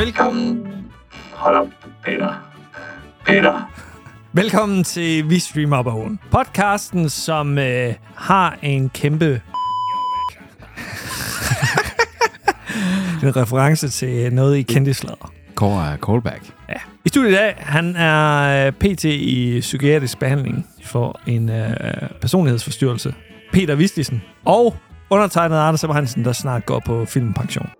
Velkommen. Hold op, Peter. Peter. Velkommen til Vi Streamer Bogen. Podcasten, som øh, har en kæmpe... en reference til noget i kendislader. Kåre er callback. Ja. I studiet i dag, han er øh, PT i psykiatrisk behandling for en øh, personlighedsforstyrrelse. Peter Vistisen. Og undertegnet Anders Hansen, der snart går på filmpension.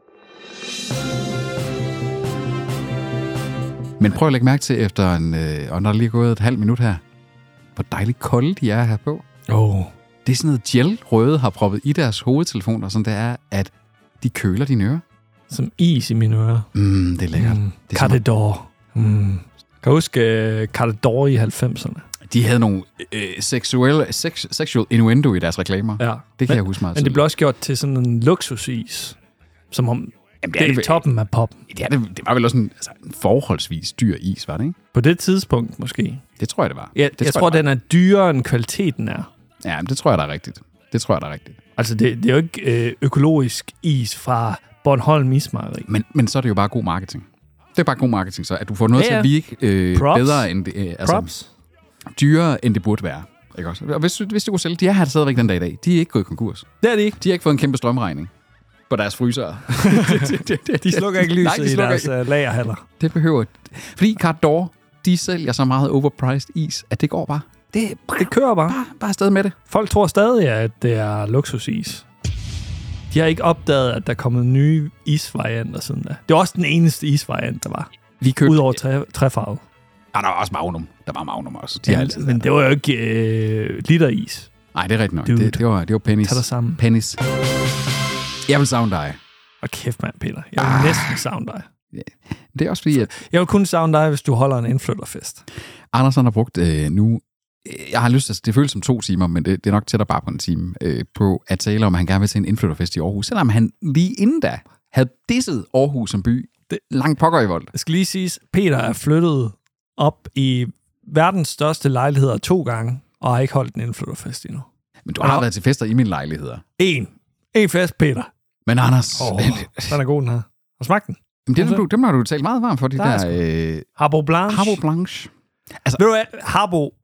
Men prøv at lægge mærke til efter en... Øh, og når der lige er gået et halvt minut her, hvor dejligt kolde de er her på. Oh. Det er sådan noget gel, røde har proppet i deres hovedtelefoner, sådan det er, at de køler dine ører. Som is i mine ører. Mm, det er lækkert. Mm. Det er som Catador. Mm. Kan du huske uh, Catador i 90'erne? De havde nogle øh, seksuelle, sex, sexual innuendo i deres reklamer. Ja. Det kan men, jeg huske meget Men det blev også gjort til sådan en luksusis. Som om Jamen, det er vel- toppen af pop. Det, er det, det var vel også en, altså, en forholdsvis dyr is, var det ikke? På det tidspunkt måske. Det tror jeg, det var. Ja, det jeg tror, jeg, det den er dyrere, end kvaliteten er. Ja, men det tror jeg, der er rigtigt. Det tror jeg, der er rigtigt. Altså, det, det er jo ikke øh, økologisk is fra Bornholm Ismejeri. Men, men så er det jo bare god marketing. Det er bare god marketing, så at du får noget Ja, ja, til at virke øh, Props. bedre, end det, øh, altså, Props. dyrere, end det burde være. Ikke også? Og hvis, hvis du kunne sælge, de er her stadigvæk den dag i dag. De er ikke gået konkurs. Det er det ikke. De har ikke fået en kæmpe strømregning på deres frysere. De slukker ikke lyset Nej, de i slukker deres ikke. uh, lagerhaller. Det behøver... Fordi Cardor, de sælger så meget overpriced is, at det går bare. Det Det kører bare. bare, bare afsted med det. Folk tror stadig, at det er luksusis. De har ikke opdaget, at der er kommet nye isvarianter siden da. Det var også den eneste isvariant, der var. Vi købte... Udover træ, træfarvet. Ah, der var også Magnum. Der var Magnum også. De Ja, altid men det var jo ikke øh, literis. Nej, det er rigtigt nok. Dude. Det, det, var, det var pennies. Tag dig sammen. Pennies. Jeg vil savne dig. Og kæft mand, Peter. Jeg vil Ah. næsten savne dig. Det er også fordi, at Jeg vil kun savne dig, hvis du holder en indflytterfest. Andersen har brugt øh, nu, jeg har lyst til, det føles som to timer, men det, det er nok tættere bare på en time, øh, på at tale om, at han gerne vil til en indflytterfest i Aarhus, selvom han lige inden da havde disset Aarhus som by. Det, langt pokker i vold. Det skal lige siges, Peter er flyttet op i verdens største lejligheder to gange, og har ikke holdt en indflytterfest endnu. Men du har Ja. været til fester i mine lejligheder. En. En fest, Peter. Men Anders, oh. den er god, den her. Har smagt den? dem, dem, du, dem har du talt meget varmt for, de Der er der øh, Harbo Blanche. Harbo Blanche. Ved du hvad, Harbo,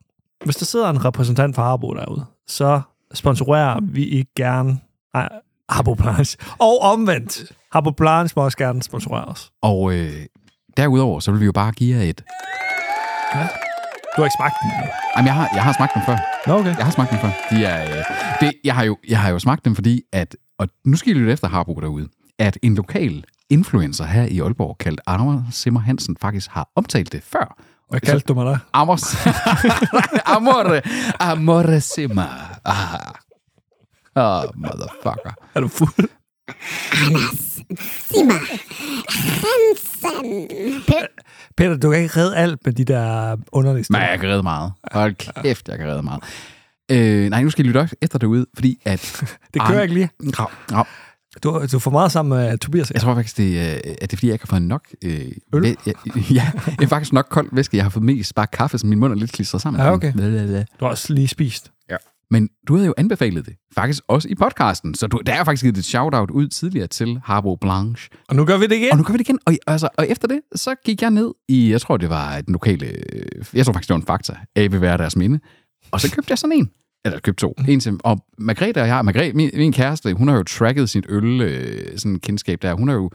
hvis der sidder en repræsentant for Harbo derude, så sponsorerer vi ikke gerne nej, Harbo Blanche. Og omvendt, Harbo Blanche må også gerne sponsorere os. Og øh, derudover, så vil vi jo bare give jer et... Du har ikke smagt den. Jamen, jeg har, jeg har smagt dem før. Nå, okay. Jeg har smagt dem før. De er, øh, det, jeg, har jo, jeg har jo smagt dem, fordi at, og nu skal I lytte efter Harbo derude, at en lokal influencer her i Aalborg, kaldt Anders Simmer Hansen, faktisk har omtalt det før. Hvad kaldte du mig der? Amos. Amore. Amore Simmer. Ah. Oh, motherfucker. Er du fuld? Peter, du kan ikke redde alt med de der underlige Men steder. jeg kan redde meget. Hold kæft, jeg kan redde meget. Øh, nej, nu skal I lytte efter derude, fordi at... Det kører ikke lige. Rav, rav. Du, du for meget sammen med Tobias. Jeg tror faktisk, det, er, at det er, fordi jeg ikke har fået nok... Øh, Øl? ja, ja, jeg er faktisk nok kold væske. Jeg har fået mest bare kaffe, så min mund er lidt klistret sammen. Ja, okay. Du har også lige spist. Men du havde jo anbefalet det, faktisk også i podcasten. Så du, der er faktisk givet et shout-out ud tidligere til Harbo Blanche. Og nu gør vi det igen. Og nu gør vi det igen. Og, altså, og efter det, så gik jeg ned i, jeg tror det var den lokale, øh, jeg tror faktisk det var en fakta, af vil være deres minde. Og så købte jeg sådan en. Eller købte to. En til, og Margrethe og jeg, Margrethe, min, min kæreste, hun har jo tracket sit øl, øh, sådan kendskab der. Hun har jo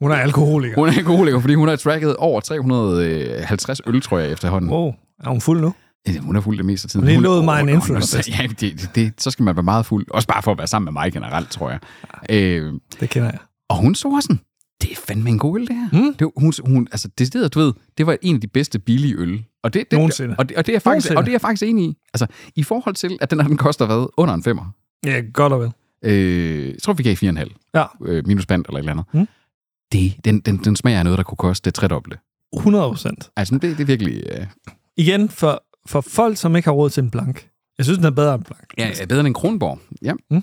Hun er alkoholiker. Hun er alkoholiker, fordi hun har tracket over 350 øl, tror jeg, efterhånden. Wow. Er hun fuld nu? Ja, Hun er fuld det meste af tiden. Hun lovet mig en Åh, influencerfest. Ja, det, det, det, så skal man være meget fuld. Også bare for at være sammen med mig generelt, tror jeg. Øh, Det kender jeg. og hun så sådan, det er fandme en god øl, det her. Mm. Det, hun, hun, altså, det sted, du ved, det var en af de bedste billige øl. Og det, det, Nogensinde. Og det, og det, er faktisk, Nogensinde. og det er jeg faktisk enig i. Altså, i forhold til, at den her, den koster hvad? Under en femmer. Ja, godt og vel. Øh, jeg tror, vi gav 4,5. Ja. Øh, minus band eller et eller andet. Mm. Det, den, den, den smager af noget, der kunne koste det tredobbelte. 100 procent. Altså, det, det er virkelig... Øh, Igen, for, for folk, som ikke har råd til en blank. Jeg synes, den er bedre end blank. Ja, bedre end en Kronborg. Ja. Mm.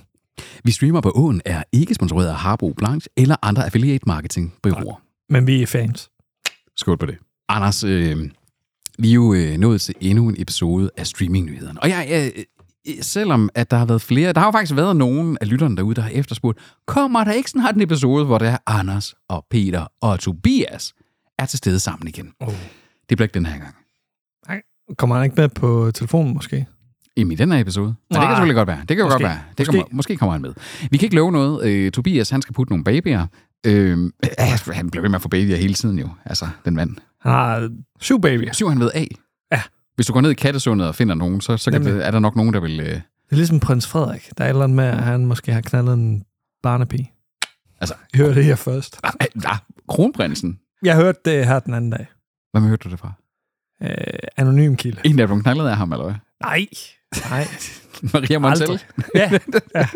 Vi streamer på Åen er ikke sponsoreret af Harbo Blanche eller andre affiliate marketing bureauer. Men vi er fans. Skål på det. Anders, øh, vi er jo øh, nået til endnu en episode af streamingnyhederne. Og jeg, jeg, selvom at der har været flere, der har jo faktisk været nogen af lytterne derude, der har efterspurgt, kommer der ikke sådan en episode, hvor det er Anders og Peter og Tobias er til stede sammen igen. Oh. Det bliver ikke den her gang. Nej. Kommer han ikke med på telefonen, måske? Jamen, i den her episode. Men det kan Nej. selvfølgelig godt være. Det kan måske. Måske. godt være. Det Måske. Kommer, måske kommer han med. Vi kan ikke love noget. Øh, Tobias, han skal putte nogle babyer. Øh, han bliver ved med at få babyer hele tiden jo. Altså, den mand. Han har syv babyer. Syv han ved af. Ja. Hvis du går ned i kattesundet og finder nogen, så, så kan det, er der nok nogen, der vil... Øh, Det er ligesom prins Frederik. Der er et eller andet med, at han måske har knaldet en barnepige. Altså- I hørte det her først. ah, ah, kronprinsen. Jeg hørte det her den anden dag. Hvem hørte du det fra? Øh, anonym kilde. En, der er blevet knaldet af ham, eller hvad? Nej. Nej. Maria Montel. Ja. ja.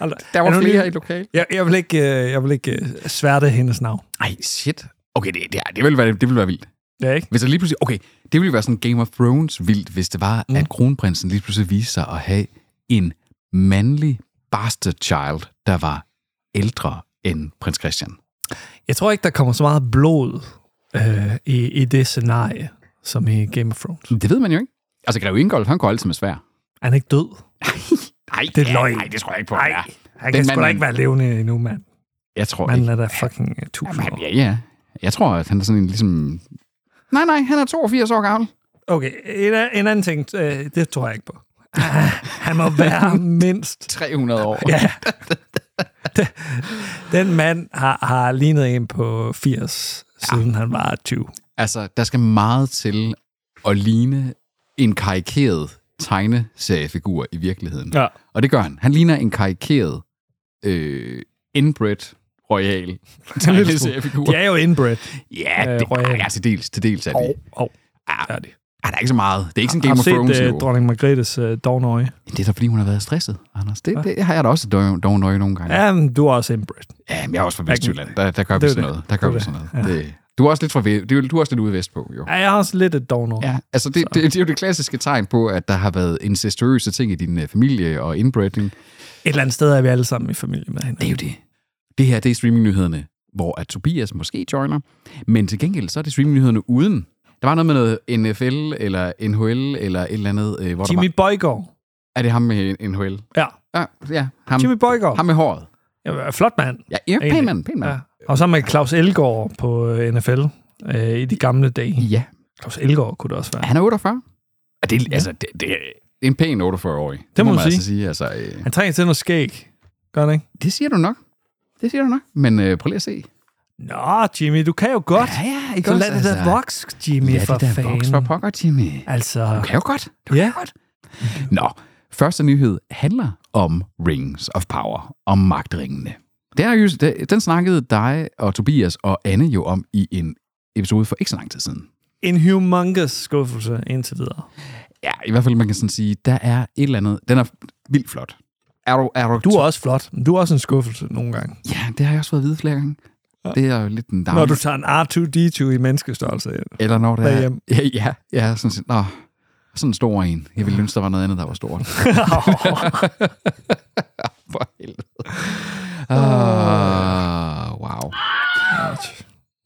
Aldrig. Der var Anonym. flere i lokal. Jeg, jeg vil ikke, øh, jeg vil ikke øh, sværte hendes navn. Ej, shit. Okay, det, det, det, vil være, det vil være vildt. Ja, ikke? Hvis der lige pludselig... Okay, det ville være sådan Game of Thrones vildt, hvis det var, mm. At kronprinsen lige pludselig viste sig at have en mandlig bastard child, der var ældre end prins Christian. Jeg tror ikke, der kommer så meget blod øh, i, i det scenarie, som i Game of Thrones. Det ved man jo ikke. Altså, Greve Ingolf, han går altid med svær. Er han ikke død? Nej, Det er løgn. Nej, det tror jeg ikke på. Nej, Ja. han Den kan sgu da ikke være levende endnu, mand. Jeg tror Manden ikke. er da fucking øh, tusind Jamen, år. ja, ja. Jeg tror, at han er sådan en ligesom... Nej, nej, han er 82 år gammel. Okay, en, en anden ting, øh, det tror jeg ikke på. Han må være mindst 300 år. Ja. Den- Den mand har, har lignet en på 80, siden han var 20. Altså, der skal meget til at ligne en karikeret tegneseriefigur i virkeligheden. Ja. Og det gør han. Han ligner en karikeret øh, inbred royal. De er jo inbred. Ja, øh, det, royal. ja, til dels, til dels er de. Og, og, Ja, er de. der er ikke så meget. Det er ikke sådan Har Game du of set Thrones uh, niveau. dronning Margrethes uh, dognøje? Det er da, fordi hun har været stresset, Anders. Det, det har jeg da også dog, dog nøje nogle gange. Ja, men du er også inbred. Ja, men jeg er også fra Vestjylland. Der, der gør vi er sådan det. noget. Der gør er vi sådan noget. Det, du er også lidt fra du, er- du er også lidt ude vestpå, jo. Ja, jeg har også lidt et dognøje. Ja, altså det, det, det er jo det klassiske tegn på, at der har været incestuøse ting i din øh, familie og inbreeding. Et eller andet sted er vi alle sammen i familie med hinanden. Det er jo det. Det her, det er streamingnyhederne, hvor at Tobias måske joiner, men til gengæld, så er det streamingnyhederne uden. Der var noget med noget NFL eller NHL eller et eller andet, øh, hvor Jimmy der Bøjgaard. var... Er det ham med NHL? Ja, Ja, ja ham, Jimmy Bøjgaard. ham med håret. Ja, flot mand. Ja, ja pæn mand, pæn mand. Ja. Og så med Claus Elgaard på øh, NFL øh, i de gamle dage. ja. Claus Elgaard kunne det også være. Han er 48. Er det, altså, det, det, er en pæn 48-årig. Det, må må man man altså sige. sige. Altså, øh, Han trænger til noget skæg. Gør han ikke? det siger du nok. Det siger du nok. Men øh, prøv lige at se. Nå, Jimmy, du kan jo godt. Ja, ja, ikke Så lad det der vokse, Jimmy, Ja, for det der fanden. voks for pokker, Jimmy. Altså, Du kan jo godt. Du Ja. kan godt. Nå, første nyhed handler om Rings of Power, om magtringene. Det er jo, det, den snakkede dig og Tobias og Anne jo om i en episode for ikke så lang tid siden. en humongous skuffelse indtil videre. Ja, i hvert fald man kan sådan sige, der er et eller andet, den er vildt flot. Er du, er du, Du er også flot, men du er også en skuffelse nogle gange. Ja, det har jeg også fået at vide flere gange. Det er jo lidt en daglig... Når du tager en R2-D2 i menneskestørrelse. Eller når det er... Ja, ja, ja sådan, set. Nå, sådan en stor en. Jeg ville ønske, der var noget andet, der var stort. For helvede. Ah, wow.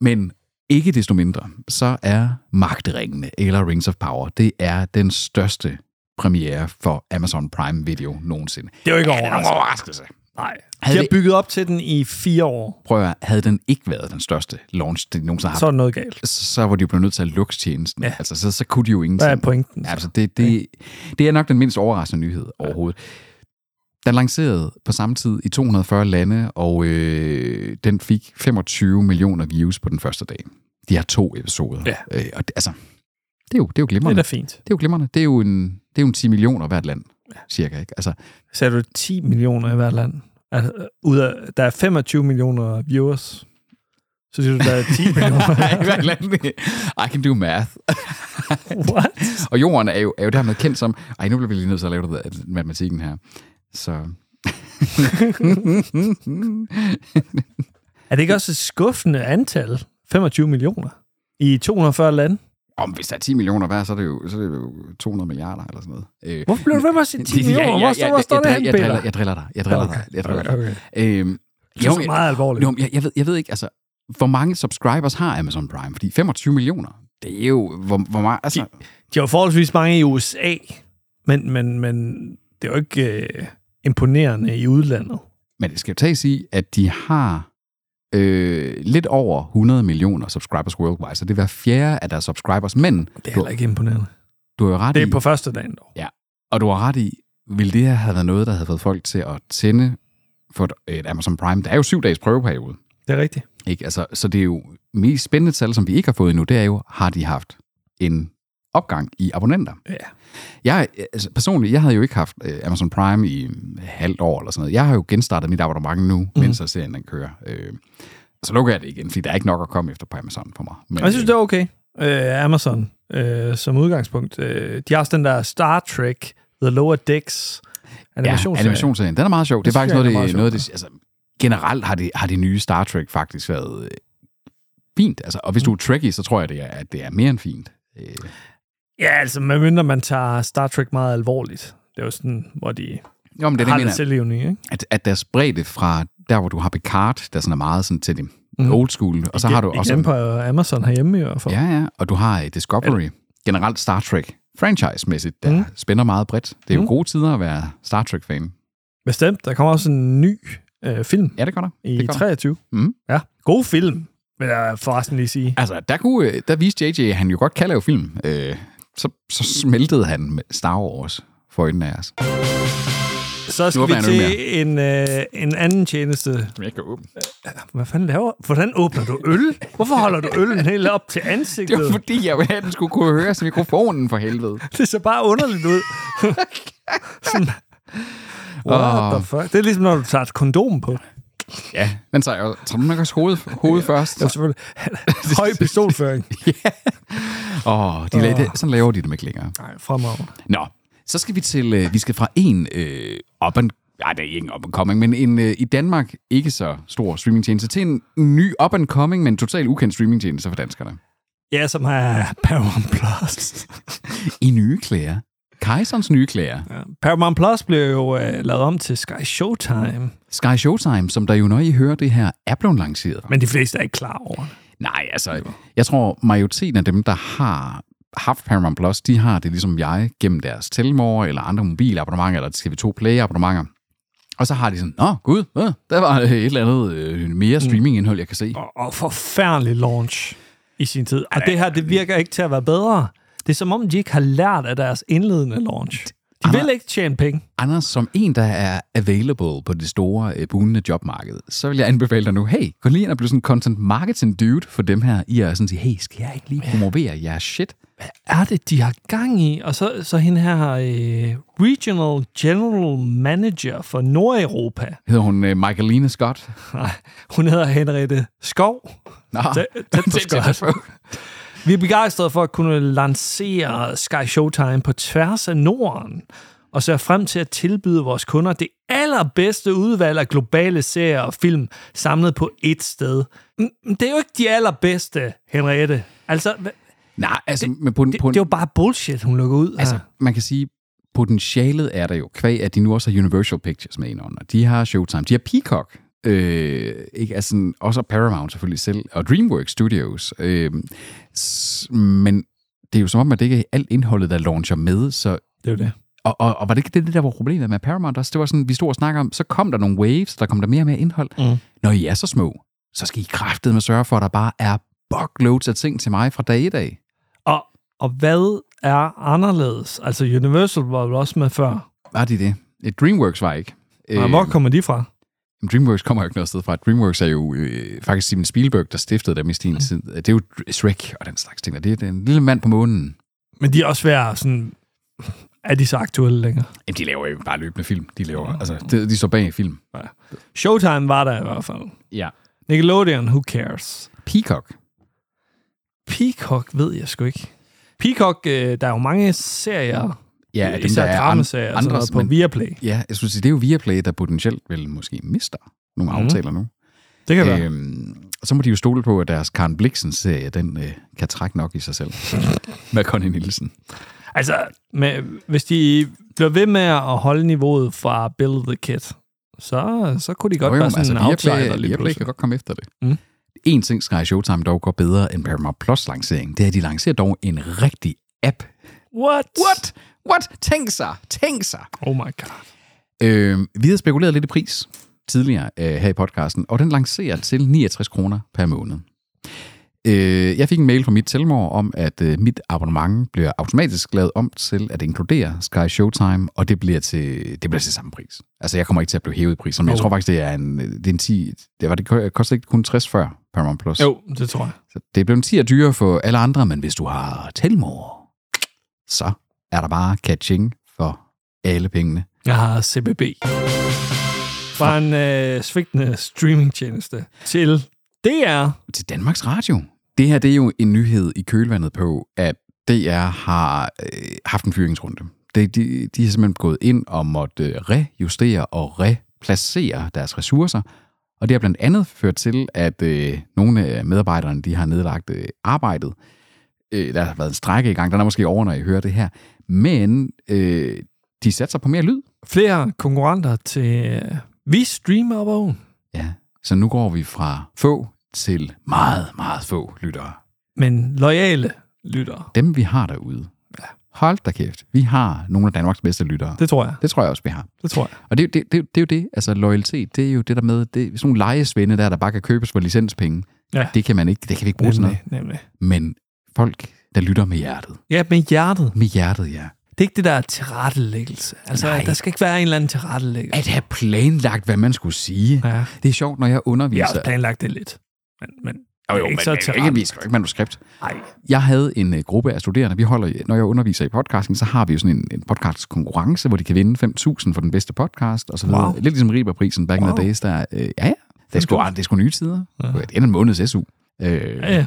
Men ikke desto mindre, så er Magtringene, eller Rings of Power, det er den største premiere for Amazon Prime Video nogensinde. Det er jo ikke det overraskende. overraskelse? Nej. De Havde har det- bygget op til den i fire år. Prøv at høre, havde den ikke været den største launch, de nogensinde har Så er noget galt. så, var de jo blevet nødt til at lukke tjenesten. Ja. Altså, så, så kunne de jo ingenting. Hvad er pointen? så? Altså, det, det, det er nok den mindst overraskende nyhed overhovedet. Den lancerede på samme tid i 240 lande, og øh, den fik 25 millioner views på den første dag. De har to episoder. Ja. Øh, og det, altså, det er jo, det er jo Det er glimrende. da fint. det er jo glimrende. Det er jo en, det er jo en 10 millioner hvert land, cirka. Ikke? Altså, Så du 10 millioner i hvert land. Altså, ud af, der er 25 millioner viewers. Så siger du, der er 10 millioner. i hvert land. I can do math. What? Og jorden er jo, er jo dermed kendt som... Ej, nu bliver vi lige nødt til at lave det der, matematikken her. Så... Er det ikke også et skuffende antal? 25 millioner? I 240 lande? Om hvis der er 10 millioner hver, så er det jo, så er det jo 200 milliarder eller sådan noget. Øh, Hvorfor bliver du ved med at sige 10 millioner? Hvor står, hvor står jeg, det jeg, hen, Peter? jeg driller dig. Jeg driller dig. Jeg driller dig. okay. Øhm, Det er så meget alvorligt. jo, jeg, jeg, ved, jeg ved ikke, altså, hvor mange subscribers har Amazon Prime? Fordi 25 millioner, det er jo, hvor, hvor meget, altså, De har jo forholdsvis mange i USA. Men, men, men det er jo ikke øh, imponerende i udlandet. Men det skal jo tages i, at de har øh, lidt over 100 millioner subscribers worldwide, så det er hver fjerde af deres subscribers. Men Det er heller ikke imponerende. du har jo ret Det i, er på første dagen dog. og du har ret i, vil det her have været noget, der havde fået folk til at tænde for et, et Amazon Prime? Det er jo syv dages prøveperiode. Det er rigtigt. Ikke? Altså, så det er jo mest spændende tal, som vi ikke har fået endnu, det er jo, har de haft en opgang i abonnenter? Ja. Jeg, altså, personligt, jeg havde jo ikke haft øh, Amazon Prime i halvt år eller sådan noget. Jeg har jo genstartet mit abonnement nu, mm. mens serien den kører. Øh, så lukker jeg det igen, fordi der er ikke nok at komme efter på Amazon for mig. Men, jeg synes, det er okay. Øh, Amazon øh, som udgangspunkt. Øh, de har også den der Star Trek, The Lower Decks ja, animationsserie. animationsserien, den er meget sjov. Det, Det er faktisk noget, det, noget det, altså, generelt har det, har det nye Star Trek faktisk været øh, fint. Altså, og hvis du er Trekkie, så tror jeg, det er, at det er mere end fint. Øh, Ja, altså, medmindre man tager Star Trek meget alvorligt. Det er jo sådan, hvor de jo, men det det, har mener. selvlevende, ikke? at, at deres bredde fra der, hvor du har Picard, der sådan er meget sådan til det mm. old school, og så har du Igen også... på Amazon herhjemme i hvert fald. Ja, ja, og du har øh, Discovery, generelt Star Trek, franchise-mæssigt, der mm. Spænder meget bredt. Det er jo Mm. gode tider at være Star Trek-fan. Bestemt. Der kommer også en ny øh, film Ja, det gør der. i det gør der. 23. Mm. Ja, god film, vil jeg forresten lige sige. Altså, der, kunne, øh, der viste JJ, at han jo godt kan lave film. Øh, så, så smeltede han med Star Wars for øjnene af os. Så skal vi til en, øh, en anden tjeneste. Som jeg kan åbne. Hvad fanden laver Hvordan åbner du øl? Hvorfor holder du øllen helt op til ansigtet? Det var fordi, jeg ville have, at den skulle kunne høres i mikrofonen for helvede. Det ser bare underligt ud. Sådan, what the fuck? Det er ligesom, når du tager et kondom på. Ja, men så jeg tager nok også hovedet, hovedet først. Det er selvfølgelig høj pistolføring. Åh, oh, de la- det, sådan laver de dem ikke længere. Nej, fremragende. Nå, så skal vi til, øh, vi skal fra en øh, up and, ja, det er ikke en up and coming, men en øh, i Danmark ikke så stor streamingtjeneste, til en ny up and coming, men totalt ukendt streamingtjeneste for danskerne. Ja, som har Paramount Plus. I nye klæder. Kejserens nye klæder. Ja. Paramount Plus blev jo øh, lavet om til Sky Showtime, Sky Showtime, som der jo, når I hører det her, er blevet lanceret. men de fleste er ikke klar over det. Nej, altså, jeg tror, majoriteten af dem, der har haft Paramount Plus, de har det ligesom jeg, gennem deres Telmore eller andre mobilabonnementer, eller TV2 Play-abonnementer. Og så har de sådan, åh gud, øh, der var et eller andet øh, mere streamingindhold, jeg kan se. Og, og forfærdelig launch i sin tid. Og det her, det virker ikke til at være bedre. Det er som om, de ikke har lært af deres indledende launch. De Anders- vil ikke tjene penge. Anders, som en, der er available på det store, øh, bugnende jobmarked, så vil jeg anbefale dig nu, hey, gå lige ind og blive sådan en content marketing dude for dem her, i at sådan sige, hey, skal jeg ikke lige promovere jeres shit? er det, de har gang i? Og så, så hende her øh, Regional General Manager for Nordeuropa. Hedder hun øh, Michaeline Scott? Nej, hun hedder Henriette Skov. Nå, Tæt, tæt på tæt- tæt Scott. Vi er begejstrede for at kunne lancere Sky Showtime på tværs af Norden, og ser frem til at tilbyde vores kunder det allerbedste udvalg af globale serier og film samlet på ét sted. Det er jo ikke de allerbedste, Henriette. Altså, Nej, altså, det, men på, den- det, på, det er jo bare bullshit, hun lukker ud. Altså, her. man kan sige, potentialet er der jo, kvæg at de nu også har Universal Pictures med ind under. De har Showtime, de har Peacock, øh, ikke? Altså, også Paramount selvfølgelig selv, og DreamWorks Studios. Øh, s- men det er jo som om, at det ikke er alt indholdet, der launcher med, så det er jo det. og, og, og var det ikke det, der var problemet med Paramount også? Det var sådan, vi stod og snakkede om, så kom der nogle waves, der kom der mere og mere indhold. Mm. Når I er så små, så skal I kraftedeme med sørge for, at der bare er buckloads af ting til mig fra dag i dag. Og, og hvad er anderledes? Altså, Universal var vel også med før. Var de det? Et Dreamworks var ikke. Øh, hvor kommer de fra? Dreamworks kommer jo ikke noget sted fra. Dreamworks er jo øh, faktisk Steven Spielberg, der stiftede dem i sin Mm. tid. Det er jo Shrek og den slags ting. og Det er den lille mand på månen. Men de er også at sådan... Er de så aktuelle længere? Jamen, de laver jo bare løbende film. De laver, altså, de, de står bag film. Showtime var der i hvert fald. Ja. Nickelodeon, who cares? Peacock. Peacock ved jeg sgu ikke. Peacock, øh, der er jo mange serier. Ja, øh, dem, især der er dramaserier andre, og sådan noget på Viaplay. Ja, jeg synes, det er jo Viaplay, der potentielt vel måske mister nogle Mhm. aftaler nu. Det kan være. Øhm, og så må de jo stole på, at deres Karen Blixen-serie, den øh, kan trække nok i sig selv. Med Connie Nielsen. Altså, med, hvis de bliver ved med at holde niveauet fra Bill the Kid, så, så kunne de godt Jo, jo, være sådan altså, en outsider Viaplay kan godt komme efter det. Mm. En ting, Sky Showtime dog går bedre end Paramount Plus lancering, det er, at de lancerer dog en rigtig app What? What? What? Tænk sig. Tænk sig. Oh my god. Øh, vi havde spekuleret lidt i pris tidligere øh, her i podcasten, og den lancerer til 69 kroner per måned. Øh, jeg fik en mail fra mit Telmor om, at øh, mit abonnement bliver automatisk lavet om til at inkludere Sky Showtime, og det bliver til, det bliver til samme pris. Altså, jeg kommer ikke til at blive hævet i pris, men jeg Oh. tror faktisk, det er en, det er en 10... Det, var, det koster ikke kun 60 før Paramount Plus. Jo, det tror jeg. Så det er blevet 10 dyrere for alle andre, men hvis du har Telmor, så er der bare catching for alle pengene. Jeg har CBB. Fra en øh, svigtende streamingtjeneste til DR. til Danmarks Radio. Det her det er jo en nyhed i kølvandet på, at DR har øh, haft en fyringsrunde. Det, de, de har simpelthen gået ind og måtte øh, rejustere og replacere deres ressourcer, og det har blandt andet ført til, at øh, nogle af medarbejderne de har nedlagt øh, arbejdet. Øh, der har været en strække i gang, den er måske over, når I hører det her. Men øh, de satser på mere lyd. Flere konkurrenter til øh, Vi Streamer Bogen. Ja. Så nu går vi fra få til meget, meget få lyttere. Men loyale lyttere. dem vi har derude, ja. hold da kæft, vi har nogle af Danmarks bedste lyttere. Det, tror jeg. det tror jeg også, vi har. Det tror jeg. Og det, det, det, det er jo det, altså loyalitet, det er jo det der med, det er sådan nogle lejesvende der, der bare kan købes for licenspenge. Ja. Det kan man ikke, det kan vi ikke bruge til noget. Nemlig, nemlig. Men folk, der lytter med hjertet. Ja, med hjertet. Med hjertet, ja. Det er ikke det der tilrettelæggelse. Altså, Nej. Der skal ikke være en eller anden tilrettelæggelse. At have planlagt, hvad man skulle sige. Ja. Det er sjovt, når jeg Vi har underviser. også planlagt det lidt. Men, men jo, jo, ikke men, så men ikke, vi skriver ikke manuskript. Nej. Jeg havde en uh, gruppe af studerende, vi holder, når jeg underviser i podcasting, så har vi jo sådan en, en podcast-konkurrence, hvor de kan vinde 5.000 for den bedste podcast, og så. Wow. Lidt ligesom Riberprisen back wow. in the days, der, øh, ja, ja, det er, sgu, det er sgu nye tider. Ja. Det er en måneds SU. Øh, Ja, ja.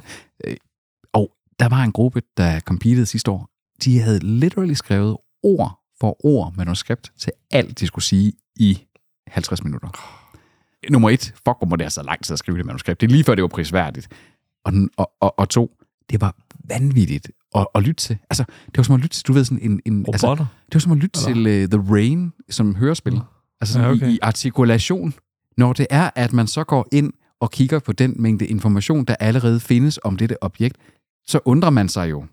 Der var en gruppe, der competed sidste år. De havde literally skrevet ord for ord manuskript til alt, de skulle sige i 50 minutter. Nummer et, fuck, hvor må det have så lang tid at skrive det manuskript. Det er lige før, det var prisværdigt. Og, den, og, og, og to, det var vanvittigt at, at lytte til. Altså, det var som at lytte til, du ved, sådan en... en altså, det var som at lytte til uh, The Rain som hørespil. Altså sådan Ja, okay. i, i artikulation. Når det er, at man så går ind og kigger på den mængde information, der allerede findes om dette objekt, så undrer man sig jo.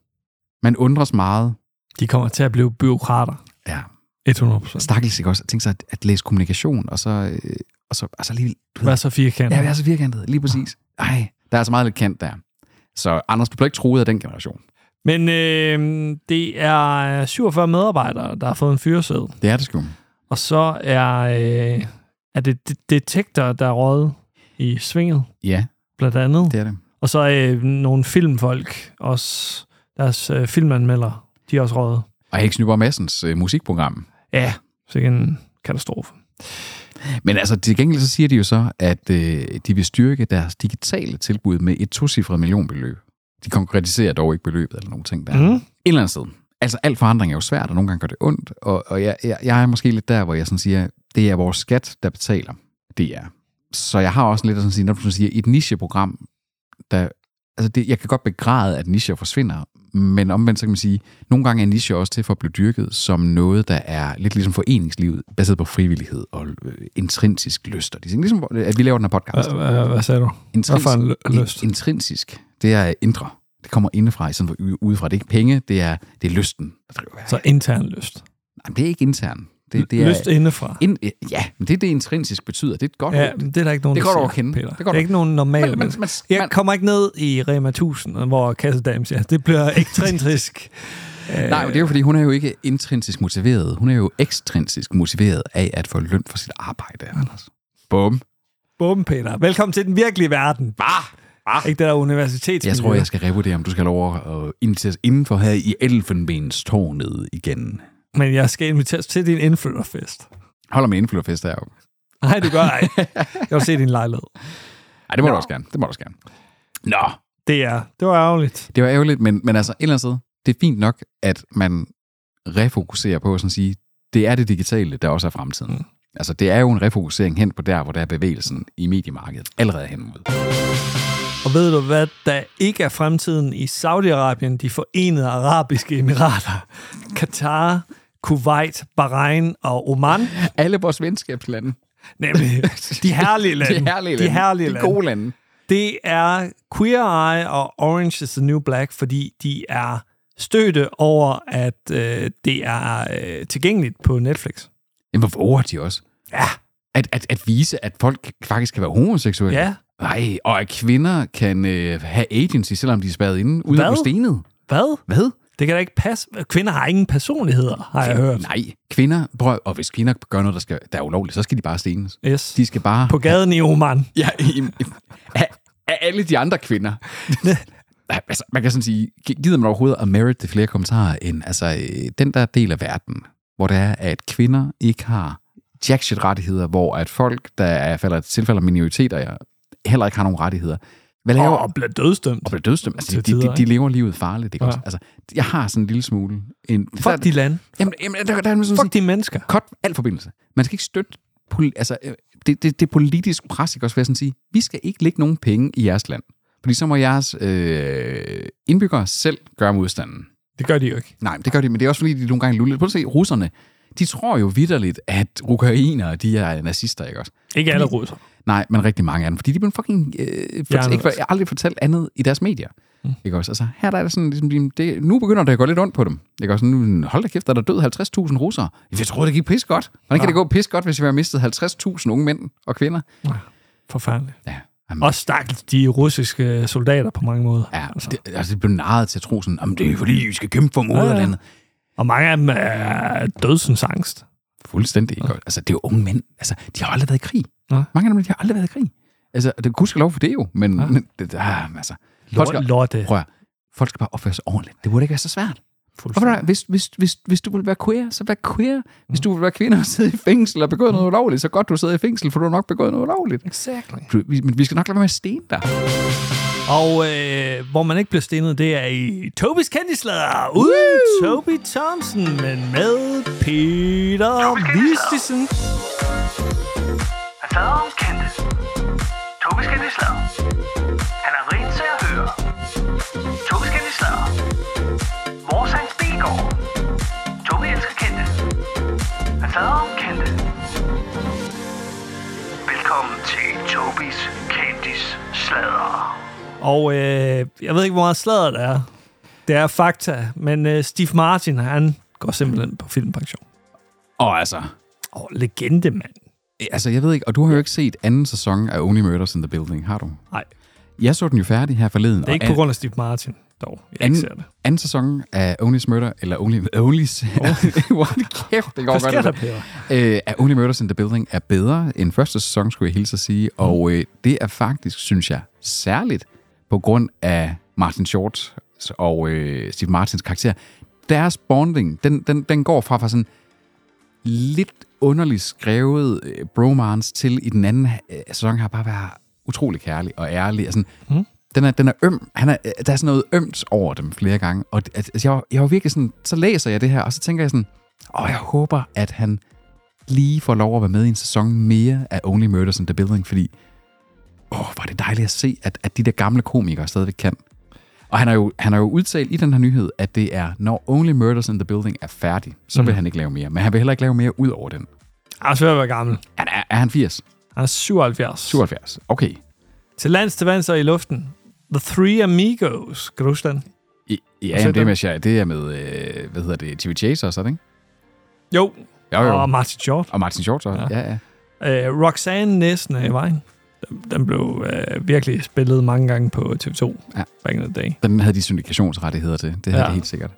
Man undres meget. De kommer til at blive byråkrater. Ja, 100%. stakkels ikke også. Tænk sig at, at læse kommunikation, og så, øh, og så, og så lige... Du Vær så firkantet. ja, vi er så firkantet, lige præcis. Ej, der er så meget lidt kendt der. Så Anders, du bliver ikke troet af den generation. Men øh, det er 47 medarbejdere, der har fået en fyreseddel. Det er det sgu. Og så er, øh, er det de- detektor, der er røget i svinget, Ja, blandt andet. det er det. Og så øh, nogle filmfolk, også deres øh, filmanmelder, de er også røget. Og Alex Nyborg Madsens øh, musikprogram. Ja, så en katastrofe. Men altså, til gengæld så siger de jo så, at øh, de vil styrke deres digitale tilbud med et tocifret millionbeløb. De konkretiserer dog ikke beløbet eller nogen ting der. Mm. Et eller andet sted. Altså, al forandring er jo svært, og nogle gange gør det ondt. Og, og jeg, jeg, jeg er måske lidt der, hvor jeg sådan siger, det er vores skat, der betaler. Det er. Så jeg har også lidt at sådan sige, når du siger, et nicheprogram, der, altså det, jeg kan godt begræde, at nicher forsvinder, men omvendt så kan man sige, nogle gange er nicher også til for at blive dyrket som noget, der er lidt ligesom foreningslivet, baseret på frivillighed og øh, intrinsisk lyst. Og de ting. Ligesom, at vi laver den her podcast. Hvad, hvad, sagde du? Hvad for en lyst? Intrinsisk, det er indre. Det kommer indefra, i stedet for udefra. Det er ikke penge, det er, det er lysten, der driver her. Så intern lyst. Nej, det er ikke intern. Det, det er, lyst indefra. ind, ja, men det er det, intrinsisk betyder. Det er et godt Ja, det er der ikke nogen, Det går siger, at kende. Peter. Det Det går er ikke nogen normale Men- men- men- Jeg man- kommer ikke ned i Rema 1000, hvor kassedamen siger, det bliver ekstrinsisk. Nej, men det er jo, fordi hun er jo ikke intrinsisk motiveret. Hun er jo ekstrinsisk motiveret af at få løn for sit arbejde, Anders. Bum. Bum, Peter. Velkommen til den virkelige verden. Bah! bah. Ikke det der universitetsmiljø. Jeg tror, jeg skal revurdere, om du skal lov at invitere indenfor her i Elfenbenstårnet igen. Men jeg skal inviteres til din indflytterfest. Holder med indflytterfest deroppe. Nej, det gør ikke. Jeg vil se din lejlighed. Nej, det må Nå. du også gerne. Det må du også gerne. Nå, Det er, det var ærgerligt. det var ærgerligt, men, men altså et eller andet sted, det er fint nok, at man refokuserer på at sådan sige, det er det digitale, der også er fremtiden. Mm. Altså, det er jo en refokusering hen på der, hvor der er bevægelsen i mediemarkedet allerede hen mod. Og ved du hvad, der ikke er fremtiden i Saudi-Arabien, de forenede arabiske emirater, Katar, Kuwait, Bahrain og Oman, Alle vores venskabslande. nemlig de herlige lande. De herlige lande. De herlige de gode lande. Det er Queer Eye og Orange is the New Black, fordi de er støtte over, at øh, det er øh, tilgængeligt på Netflix. Jamen, hvor våger de også? Ja. At, at, at vise, at folk faktisk kan være homoseksuelle. Ja. Nej, og at kvinder kan øh, have agency, selvom de er spadet inde, ude Hvad? på stenet. Hvad? Hvad? Det kan da ikke passe. Kvinder har ingen personligheder, har jeg hørt. Nej, kvinder, prøv, og hvis kvinder gør noget, der, skal, der er ulovligt, så skal de bare stenes. Yes. De skal bare... På gaden i Oman. Ja, i, i, af, af alle de andre kvinder. Altså, man kan sådan sige, gi- gider man overhovedet at merit det flere kommentarer end altså, øh, den der del af verden, hvor det er, at kvinder ikke har jack shit rettigheder, hvor at folk, der er falder tilfælde minoriteter, heller ikke har nogen rettigheder. Hvad laver, Og bliver dødsdømt. og bliver dødsdømt. Altså, de, Til de, tider, de, de lever livet farligt, ikke Ja. også? Altså, jeg har sådan en lille smule... En, der, Fuck de lande. Jamen, jamen der, der er sådan Fuck de mennesker. cut al forbindelse. Man skal ikke støtte... Poli- altså, øh, det, det, det politisk pres, ikke også, vil jeg sådan sige. Vi skal ikke lægge nogen penge i jeres land. Fordi så må jeres øh, indbyggere selv gøre modstanden. Det gør de jo ikke. Nej, det gør de, men det er også fordi, de nogle gange luller. Prøv at se, russerne, de tror jo vidderligt, at ukrainere, de er nazister, ikke også? Ikke alle russer. Nej, men rigtig mange af dem, fordi de blev fucking... Øh, fortæl, ikke, også. har aldrig fortalt andet i deres medier. Mm. Ikke også? Altså, her der er det sådan, ligesom, det, nu begynder det at gå lidt ondt på dem. Ikke også? Nu, hold da kæft, der er der død 50.000 russere. Jeg troede, det gik pis godt. Hvordan kan det gå pis godt, hvis vi har mistet 50.000 unge mænd og kvinder? Forfærdeligt. Ja, jamen, Og stakkels de russiske soldater på mange måder. ja det, altså, det blev narret til at tro sådan, om det er fordi, vi skal kæmpe for moderlandet. Og mange af dem er dødsens angst. Fuldstændig. Ikke? Altså, det er jo unge mænd. Altså, de har aldrig været i krig. Nej. Mange af dem, de har aldrig været i krig. Altså, det kunne lov for det jo, men... Ja. men det, ah, altså, folk skal, Lorte. prøv at, folk skal bare opføre sig ordentligt. Det burde ikke være så svært. Hvad, hvis, hvis, hvis, hvis du vil være queer, så vær queer. Hvis du vil være kvinde og sidde i fængsel og begå noget ulovligt, så godt du sidder i fængsel, for du har nok begået noget ulovligt. Exactly. Men vi skal nok lade være med at stene dig. Og øh, hvor man ikke bliver stenet, det er i Tobis Candyslader. Uden Toby Thompson, men med Peter Vistisen. Han fader om kendte. Tobi skal de slader. Han er rigt til at høre. Tobi skal de slader. Vores Hans Bilgaard. Tobi elsker kendte. Han fader om kendte. Velkommen til Tobis Kendis Slader. Og øh, jeg ved ikke, hvor meget sladder det er. Det er fakta, men øh, Steve Martin, han går simpelthen på filmpension. Og altså, Åh, oh, legende, mand. altså, jeg ved ikke, og du har jo ikke set anden sæson af Only Murders in the Building, har du? Nej, Jeg så den jo færdig her forleden. det er ikke på grund af Steve Martin, dog. Jeg ikke ser det. anden sæson af Only Murder, eller Only... Only Hvor kæft, det går Hvad godt. sker der, øh, af Only Murders in the Building er bedre end første sæson, skulle jeg hilse at sige. Og øh, det er faktisk, synes jeg, særligt på grund af Martin Short og øh, Steve Martins karakter. Deres bonding, den, den, den går fra, fra sådan lidt underligt skrevet øh, bromance til i den anden øh, sæson har bare været utrolig kærlig og ærlig. Altså, mm. den, er, den er øm. Han er, øh, der er sådan noget ømt over dem flere gange. Og altså, jeg, var- jeg var virkelig sådan, så læser jeg det her, og så tænker jeg sådan, åh, jeg håber, at han lige får lov at være med i en sæson mere af Only Murders in the Building, fordi åh, hvor er det dejligt at se, at, at de der gamle komikere stadigvæk kan. Og han har, jo, han har jo udtalt i den her nyhed, at det er, når Only Murders in the Building er færdig, så vil han ikke lave mere. Men han vil heller ikke lave mere ud over den. Han er svært at være gammel. Han er, er han 80? Han er 77. 77. Okay. Til lands til venstre i luften. The Three Amigos. Kan du huske den? I, ja, jamen, det, er med, det er med, øh, hvad hedder det, TV Chaser, så er det ikke? Jo. Jo, jo. Og Martin Short. Og Martin Short, så. Ja. Ja, ja. Øh, Roxanne næsten er i vejen. Den, den blev øh, virkelig spillet mange gange på TV2. Ja. Back in the day. Den havde de syndikationsrettigheder til. Det havde Ja. ja. det helt sikkert.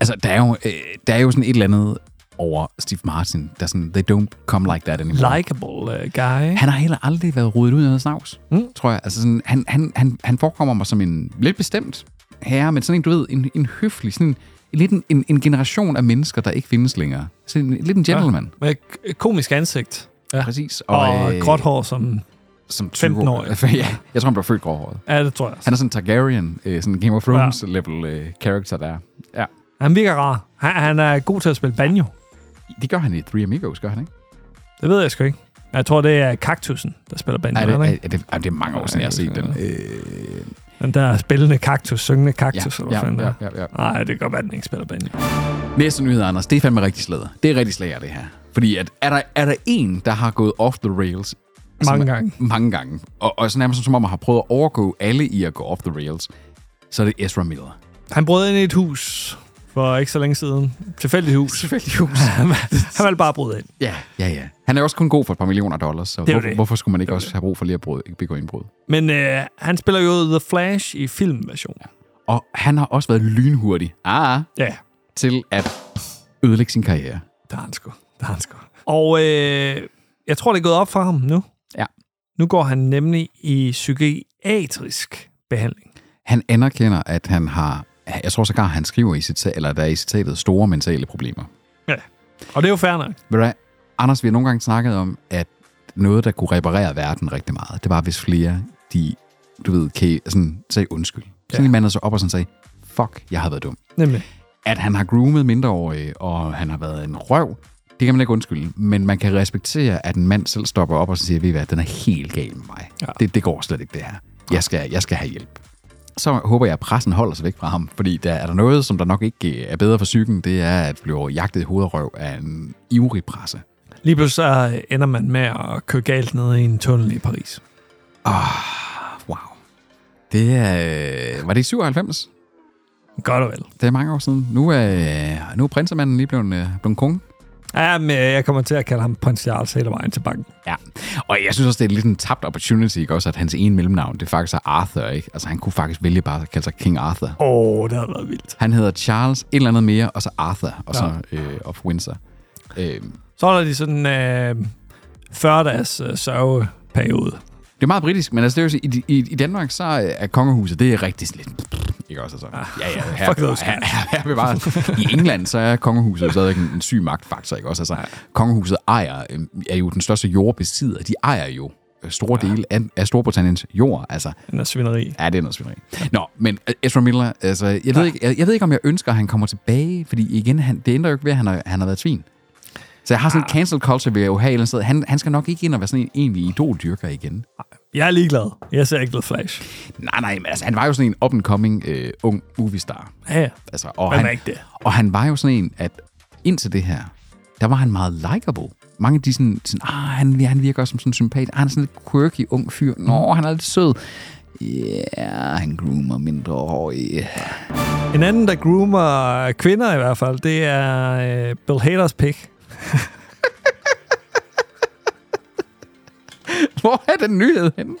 Altså, der er, jo, øh, der er jo sådan et eller andet over Steve Martin, der er sådan, they don't come like that anymore. Likeable uh, guy. Han har heller aldrig været rodet ud af noget snavs, Mm. tror jeg. Altså sådan, han, han, han, han forekommer mig som en lidt bestemt herre, men sådan en, du ved, en, en høflig, sådan en, lidt en, en, en generation af mennesker, der ikke findes længere. Sådan en, lidt en gentleman. Med k- komisk ansigt. Ja. Præcis. Og, og øh, gråt hår som... som 15-årig. 20 ja, jeg tror, han blev født gråhåret. Ja, det tror jeg. Han er sådan en Targaryen, øh, sådan en Game of Thrones level øh, character der. Ja. Han virker rar. Han, han er god til at spille banjo. Det gør han i Three Amigos, gør han ikke? Det ved jeg sgu ikke. Jeg tror, det er kaktusen, der spiller banjo. Ej, det, er det er, ikke? er, det, er, det er mange år siden, jeg har set den. Øh, Den der spillende kaktus, syngende ja, kaktus. eller hvad ja, ja, ja, ja. Nej, det kan godt være, den ikke spiller banjo. Næste nyhed, Anders. Det er fandme rigtig slader. Det er rigtig slager, det her. Fordi at, er, der, er der en, der har gået off the rails? Mange som- gange. Mange gange. Og, og så nærmest som om man har prøvet at overgå alle i at gå off the rails. Så er det Ezra Miller. Han brød ind i et hus for ikke så længe siden. Tilfældigt hus. Tilfældigt hus. han valgte bare at bryde ind. ja, ja, ja. Han er også kun god for et par millioner dollars, så Det er hvor, det. hvorfor skulle man ikke Det er også have brug for lige at brud, begå indbrud? Men øh, han spiller jo The Flash i filmversion. Og han har også været lynhurtig ah, Ja, til at ødelægge sin karriere. det har han sgu. Det har han sgu. Og øh, jeg tror, det er gået op for ham nu. Ja. Nu går han nemlig i psykiatrisk behandling. Han anerkender, at han har, jeg tror sågar, han skriver i citat, eller der er i citatet, store mentale problemer. Og det er jo fair nok. Ved du? Anders, vi har nogle gange snakket om, at noget, der kunne reparere verden rigtig meget, det var, hvis flere, de, du ved, kan, sådan, sagde undskyld. Sådan Ja. en mand så op og sådan sagde, fuck, jeg har været dum. Nemlig. At han har groomet mindreårige, og han har været en røv, det kan man ikke undskylde. Men man kan respektere, at en mand selv stopper op og siger, ved I hvad, den er helt gal med mig. Ja. Det, det går slet ikke, det her. Jeg skal, jeg skal have hjælp. Så håber jeg, at pressen holder sig væk fra ham, fordi der er der noget, som der nok ikke er bedre for psyken, det er at blive jagtet i hovedrøv af en ivrig presse. Lige pludselig så ender man med at køre galt ned i en tunnel i Paris. Wow. Det er... Var det i 97? Godt og vel. Det er mange år siden. Nu er, nu er prinsemanden lige blevet, øh, blevet konge. Ja, men jeg kommer til at kalde ham prins Charles hele vejen til banken. Ja, og jeg synes også, det er lidt en tabt opportunity, ikke? også at hans ene mellemnavn, det faktisk er Arthur, ikke? Altså han kunne faktisk vælge bare at kalde sig King Arthur. Åh, oh, det havde været vildt. Han hedder Charles, et eller andet mere, og så Arthur, og så Ja. øh, of Windsor. Øh, Så holder de sådan øh, 40-dages øh, sørgeperiode. Det er meget britisk, men altså, det er jo, i, i, i Danmark, så er kongehuset, det er rigtig lidt... Ikke også, altså. Ja, ja, her, Fuck her, her, her, her, I England, så er kongehuset stadig en, en syg magtfaktor, ikke også? Altså, kongehuset ejer, øh, er jo den største jordbesidder. De ejer jo øh, store dele af, af Storbritanniens jord, altså. Er svineri. Ja, det er noget svineri. Nå, men øh, Ezra Miller, altså, jeg ved, ikke, jeg, jeg ved ikke, om jeg ønsker, at han kommer tilbage, fordi igen, han, det ændrer jo ikke ved, at han har, han har været svin. Så jeg har sådan en cancel culture, vil jeg jo have eller andet sted. Han, han skal nok ikke ind og være sådan en egentlig idoldyrker igen. Jeg er ligeglad. Jeg ser ikke The Flash. Nej, nej, men altså, han var jo sådan en up-and-coming øh, ung movie-star. Ja, ja. Altså, og, Hvem han, ikke det? og han var jo sådan en, at indtil det her, der var han meget likable. Mange af de sådan, sådan ah, han, han virker også som sådan en sympat. Ah, han er sådan lidt quirky ung fyr. Nå, han er lidt sød. Ja, yeah, han groomer mindre år. Yeah. En anden, der groomer kvinder i hvert fald, det er øh, Bill Haders pick. Hvor er den nyhed henne?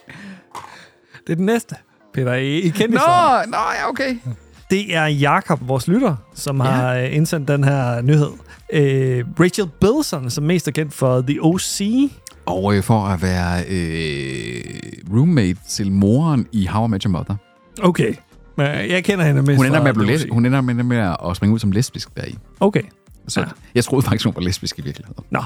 Det er den næste, Peter. I, I Nå, kendte nå, ja, okay. Det er Jakob, vores lytter, som ja. har øh, indsendt den her nyhed. Øh, Rachel Bilson, som mest er kendt for The O.C. Og øh, for at være øh, roommate til moren i How I Met Your Mother. Okay. Men jeg kender hende mest Hun ender med at, blive hun ender med, med at springe ud som lesbisk deri. Okay. Så Ja. jeg troede faktisk, hun var lesbisk i virkeligheden. Nå,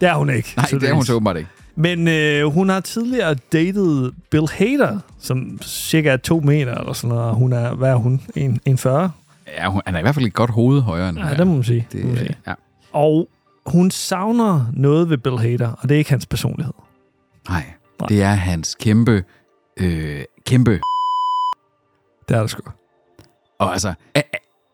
det er hun ikke. Nej, det er hun så åbenbart ikke. Men øh, hun har tidligere datet Bill Hader, som cirka er to meter eller sådan noget. og Hun er, hvad er hun? En, en 40? Ja, hun, han er i hvert fald et godt hoved højere end Ja, hun er. det må man sige. Det, må man sige. ja. Og hun savner noget ved Bill Hader, og det er ikke hans personlighed. Nej, Nej. det er hans kæmpe, øh, kæmpe... Det er det sgu. Og altså,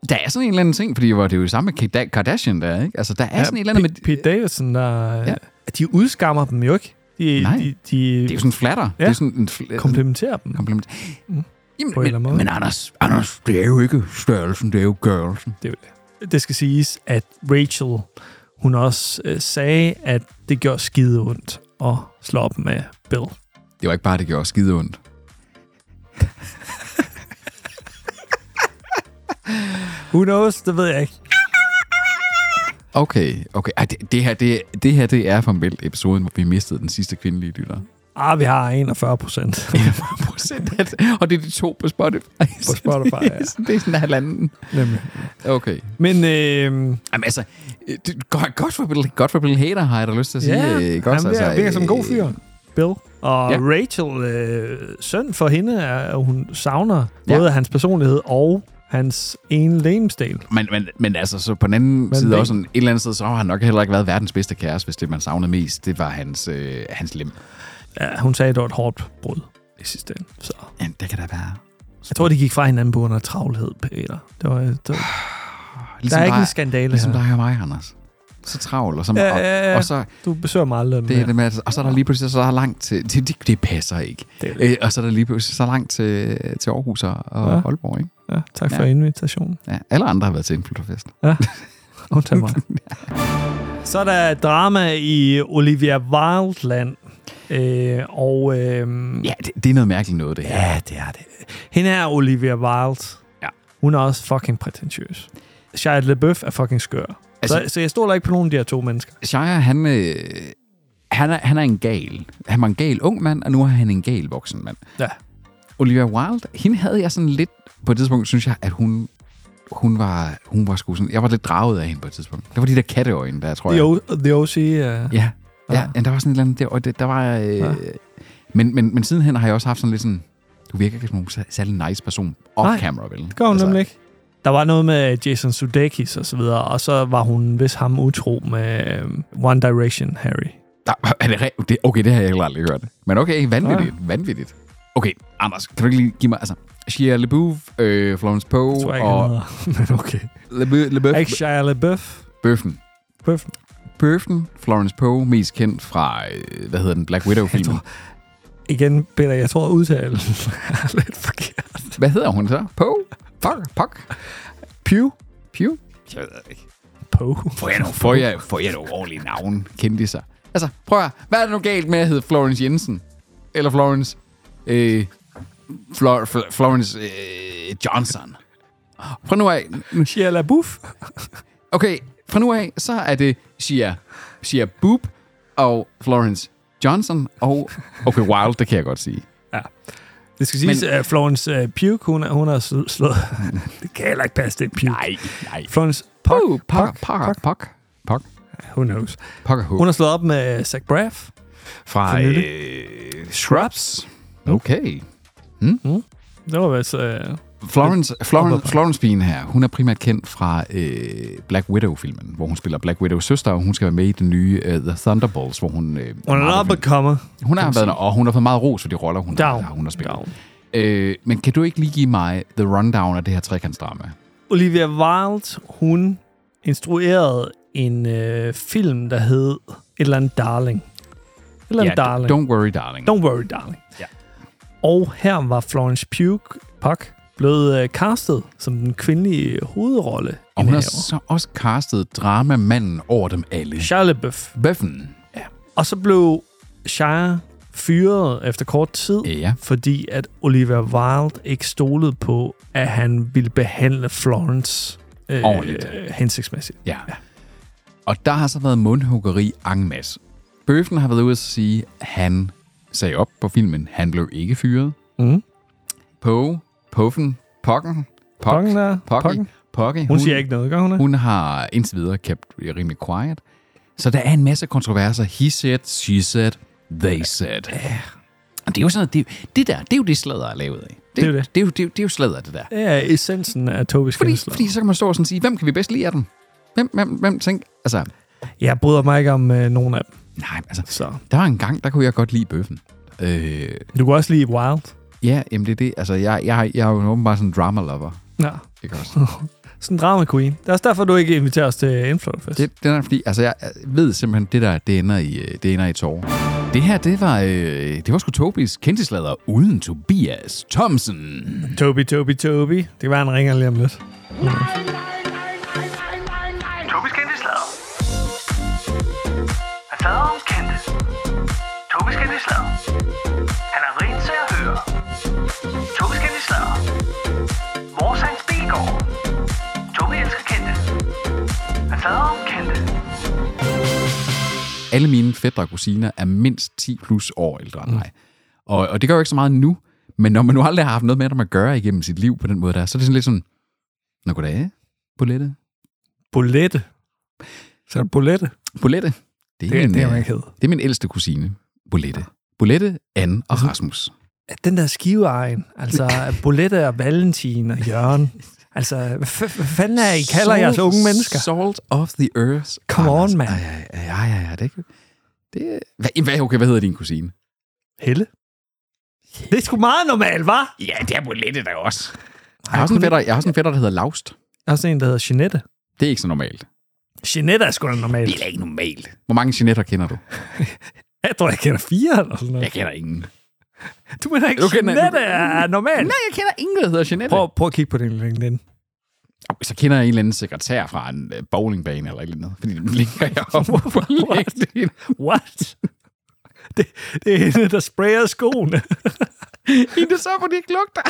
der er sådan en eller anden ting, fordi det var det jo samme med Kardashian der, ikke? Altså, der er ja, sådan en eller anden med... Pete, Davidson, der, ja. De udskammer dem jo ikke. De, Nej. de, de Det er jo sådan flatter. Ja. Det er sådan en fl- komplementerer dem. kompliment. Mm. Jamen, På en eller anden men, måde. men Anders, Anders, det er jo ikke størrelsen, det er jo gørelsen. Er det. det skal siges, at Rachel, hun også øh, sagde, at det gjorde skide ondt at slå op med Bill. Det var ikke bare, det gjorde skide ondt. Who knows? Det ved jeg ikke. Okay, okay. Ej, det, det, her, det, det her, det er formelt episoden, hvor vi mistede den sidste kvindelige lytter. Ah, vi har 41 procent. procent af det. Og det er de to på Spotify. På Spotify, ja. det er sådan en halvanden. Nemlig. Okay. Men øh, Jamen altså, det, godt, godt, for Bill, godt for Bill Hader, har jeg da lyst til at sige. ja, Øh, godt, han virker, virker som en god fyr. Bill. Og Ja. ja. Rachel, øh, synd for hende, er, hun savner Ja. både hans personlighed og hans ene lemesdel. Men, men, men altså, så på den anden Men side også, sådan, et eller andet sted, så har han nok heller ikke været verdens bedste kæreste, hvis det, man savnede mest, det var hans, øh, hans lem. Ja, hun sagde, det var et hårdt brud i sidste ende. Så. Ja, det kan da være. Jeg tror, de gik fra hinanden på grund af travlhed, Peter. Det var, det var, der Ligesom er ikke dig, en skandale Ligesom her. dig og mig, Anders. Så travl, og så, Ja, og, ja, ja. og så Du besøger mig aldrig det det med, og så er der lige pludselig så er der langt til, det, det, det passer ikke. Det det. Øh, og så er der lige pludselig så langt til, til Aarhus og, og Ja. ja. Aalborg, ikke? Ja, tak for Ja. invitationen. Ja, alle andre har været til en flytterfest. Undtag mig. Så er der drama i Olivia Wilde-land. Øh, og øh, Ja, det, det er noget mærkeligt noget, det her. ja, det er det. Hende er Olivia Wilde. Ja. Hun er også fucking prætentiøs. Shia LaBeouf er fucking skør. Altså, så, så jeg stoler ikke på nogen af de her to mennesker. Shia, han, øh, han, er, han er en gal. Han var en gal ung mand, og nu er han en gal voksen mand. Ja. Olivia Wilde, hende havde jeg sådan lidt... På et tidspunkt synes jeg, at hun, hun var, hun var sgu sådan... Jeg var lidt draget af hende på et tidspunkt. Det var de der katteøjne, der tror The, jeg. o, the OC. Uh, Ja, Ja. ja, ja, der var sådan et eller andet der, og det, der var... Øh, Ja. men, men, men sidenhen har jeg også haft sådan lidt sådan... Du virker ikke som sær- særlig nice person off-camera, vel? det gør hun altså, nemlig ikke. Der var noget med Jason Sudeikis og så videre, og så var hun vist ham utro med øh, One Direction Harry. Der, er det, re- det, okay, det har jeg heller aldrig hørt. Men okay, vanvittigt, ja. vanvittigt. Okay, Anders, kan du ikke lige give mig... Altså, Shia LaBeouf, øh, Florence Poe Jeg tror og hedder. Men okay. LaBeouf, LaBeouf, Ikke Shia LaBeouf. Bøffen. Bøffen. Bøffen, Florence Poe, mest kendt fra, øh, hvad hedder den, Black Widow-filmen. Igen, Peter, jeg tror, udtalen er lidt forkert. Hvad hedder hun så? Poe? Puck? Puck? Pew? Pew? Jeg ved ikke. Poe. Får jeg nogle, får jeg, får jeg nogle ordentlige navn, kendte sig. Altså, prøv at, hvad er det nu galt med at hedde Florence Jensen? Eller Florence... Øh, Flor, Fl- Florence øh, Johnson. Fra nu af... Shia LaBeouf. Okay, fra nu af, så er det Shia, Shia Boop og Florence Johnson og... Okay, Wild, det kan jeg godt sige. Det skal siges, at Florence uh, Pugh, hun, hun har sl- slået... det kan heller ikke passe, det Pugh. Nej, nej. Florence Puck, Puck, Puck, Puck, Puck, Puck, who knows. Puck, Puck, Hun har slået op med Zach Braff. fra øh, Shrubs. Okay. Det var vist... Uh, Florence, Florence, Florence Bean her, hun er primært kendt fra øh, Black Widow-filmen, hvor hun spiller Black Widows søster, og hun skal være med i den nye uh, The Thunderbolts, hvor hun... Øh, hun er up and comer. hun har været, og hun har fået meget ros for de roller, hun, Down. har, hun har spillet. Down. Øh, men kan du ikke lige give mig the rundown af det her trekantsdrama? Olivia Wilde, hun instruerede en øh, film, der hed et eller andet Darling. Et eller andet Darling. Don't worry, darling. Don't worry, darling. Ja. Og her var Florence Pugh, Puck blevet øh, castet som den kvindelige hovedrolle. og hun har så også castet dramamanden over dem alle. Shia. Bøffen. Ja. Og så blev Shia fyret efter kort tid, ja. fordi at Olivia Wilde ikke stolede på, at han ville behandle Florence øh, Ordentligt. hensigtsmæssigt. Ja. Og der har så været mundhuggeri masse. Bøffen har været ude at sige, at han sagde op på filmen. Han blev ikke fyret. Mm. Poe, Puffen, Pokken, Pok, Pokken der, Pokke, Pokken. Pokke. Hun siger ikke noget, gør hun det? Hun har indtil videre kept rimelig quiet. Så der er en masse kontroverser. He said, she said, they said. Ja. Det er jo sådan, det, det der, det er jo det sladder er lavet af. Det er jo det. Det er jo, det er jo, det er jo sladder, det der. Det er essensen af Tobi Fordi, fordi så kan man stå og sådan sige, hvem kan vi bedst lide af dem? Hvem, hvem, hvem tænker, altså, Jeg bryder mig ikke om øh, nogen af dem. nej, altså, Så. der var en gang, der kunne jeg godt lide bøffen. Øh, Du kan også lide Wild. Ja, jamen det er det. Altså, jeg, jeg, jeg er jo åbenbart sådan en drama lover. Ja. Ikke også? Sådan en drama queen. Det er også derfor, du ikke inviterer os til Influencerfest. Det, det er fordi, altså jeg ved simpelthen, det der, det ender i, øh, det ender i tårer. Det her, det var, øh, det var sgu Tobis kendtislader uden Tobias Thomsen. Tobi, Tobi, Tobi. Det kan være, han ringer lige om lidt. Tobis kendte slader. Han fader om kendte. Tobis kendte Kendte. Alle mine fætter og kusiner er mindst 10 plus år ældre end mig. Og, og det gør jo ikke så meget nu, men når man nu aldrig har haft noget med dem at gøre igennem sit liv på den måde der, så er det sådan lidt sådan, Nå, goddag, Bolette. Bolette. Så er det Bolette. Bolette. Det er, Det, min, det er man øh, det er min ældste kusine, Bolette. Bolette, Anne og Rasmus. Den der skiveegen. Altså, Bolette og Valentin og Jørgen. Altså, hvad, fanden er I kalder jeres unge mennesker? Salt of the earth. Come on, man. Ja, ja, ja, ja, det er ikke... Det, hvad, hvad, okay, hvad hedder din kusine? Helle? Det er sgu meget normalt, var? Ja, det er Bolette der også. Jeg har, også en fætter, jeg har også en fætter, der hedder Laust. Jeg har også en, der hedder Jeanette. Det er ikke så normalt. Jeanette er sgu da normalt. Det er ikke normalt. Hvor mange Jeanetter kender du? Jeg tror, jeg kender fire eller sådan noget. Jeg kender ingen. Du mener ikke, Du kender- Jeanette er normalt? Nej, jeg kender ingen, der hedder Jeanette. Prøv, prøv at kigge på din LinkedIn. Så kender jeg en eller anden sekretær fra en øh, bowlingbane eller et eller andet. Fordi den ligger jeg op på LinkedIn. What? Det, det er hende, der sprayer skoene. En, der så på, de ikke lugter.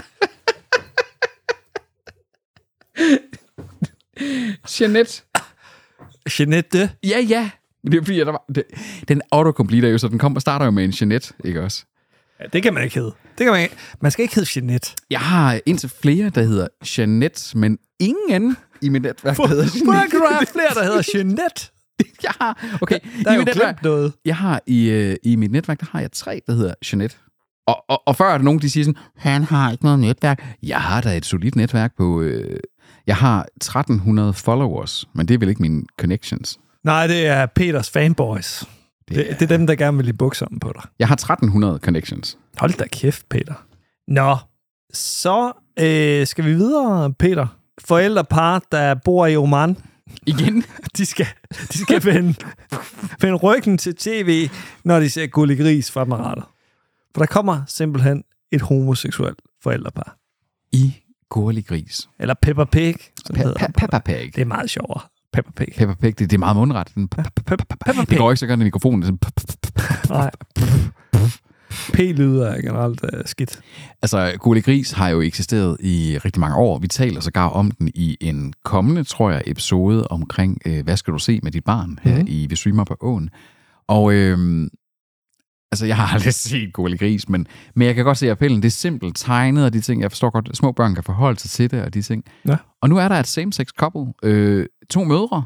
Jeanette. Jeanette. Ja, ja. Men det er fordi, at der var, det, den autocompleter jo, så den kommer, starter jo med en Jeanette, ikke også? Ja, det kan man ikke hedde. Det kan man ikke. Man skal ikke hedde Jeanette. Jeg har indtil flere, der hedder Jeanette, men ingen i mit netværk, der hedder Jeanette. du have flere, der hedder Jeanette? Jeg har, okay, Der er i jo mit netværk, noget. jeg har i, øh, i mit netværk, der har jeg tre, der hedder Jeanette. Og, og, og før er der nogen, de siger sådan, han har ikke noget netværk. Jeg har da et solidt netværk på... Øh, jeg har 1300 followers, men det er vel ikke mine connections. Nej, det er Peters fanboys. Det, det, det er dem, der gerne vil i bukserne på dig. Jeg har 1300 connections. Hold da kæft, Peter. Nå, så øh, skal vi videre, Peter. Forældrepar, der bor i Oman, Igen? de skal, de skal vende, vende ryggen til tv, når de ser Gulli Gris fremadrettet. For der kommer simpelthen et homoseksuelt forældrepar. I Gurli Gris. Eller Peppa Pig, det hedder. Peppa Pig. Det er meget sjovere. Peppa Pig. Peppa Pig, det, det er meget mundret. Den- Det går ikke så godt i mikrofonen. Sådan- Nej. P-lyder er generelt uh, skidt. Altså, Gurli Gris har jo eksisteret i rigtig mange år. Vi taler sågar om den i en kommende, tror jeg, episode omkring, øh, hvad skal du se med dit barn her mm. i Vi Streamer på åen. Og øh, altså, jeg har aldrig set Gurli Gris, men, men jeg kan godt se appellen. Det er simpelt tegnet, og de ting, jeg forstår godt, små børn kan forholde sig til det, og de ting. Ja. Og nu er der et same-sex couple. Øh, to mødre,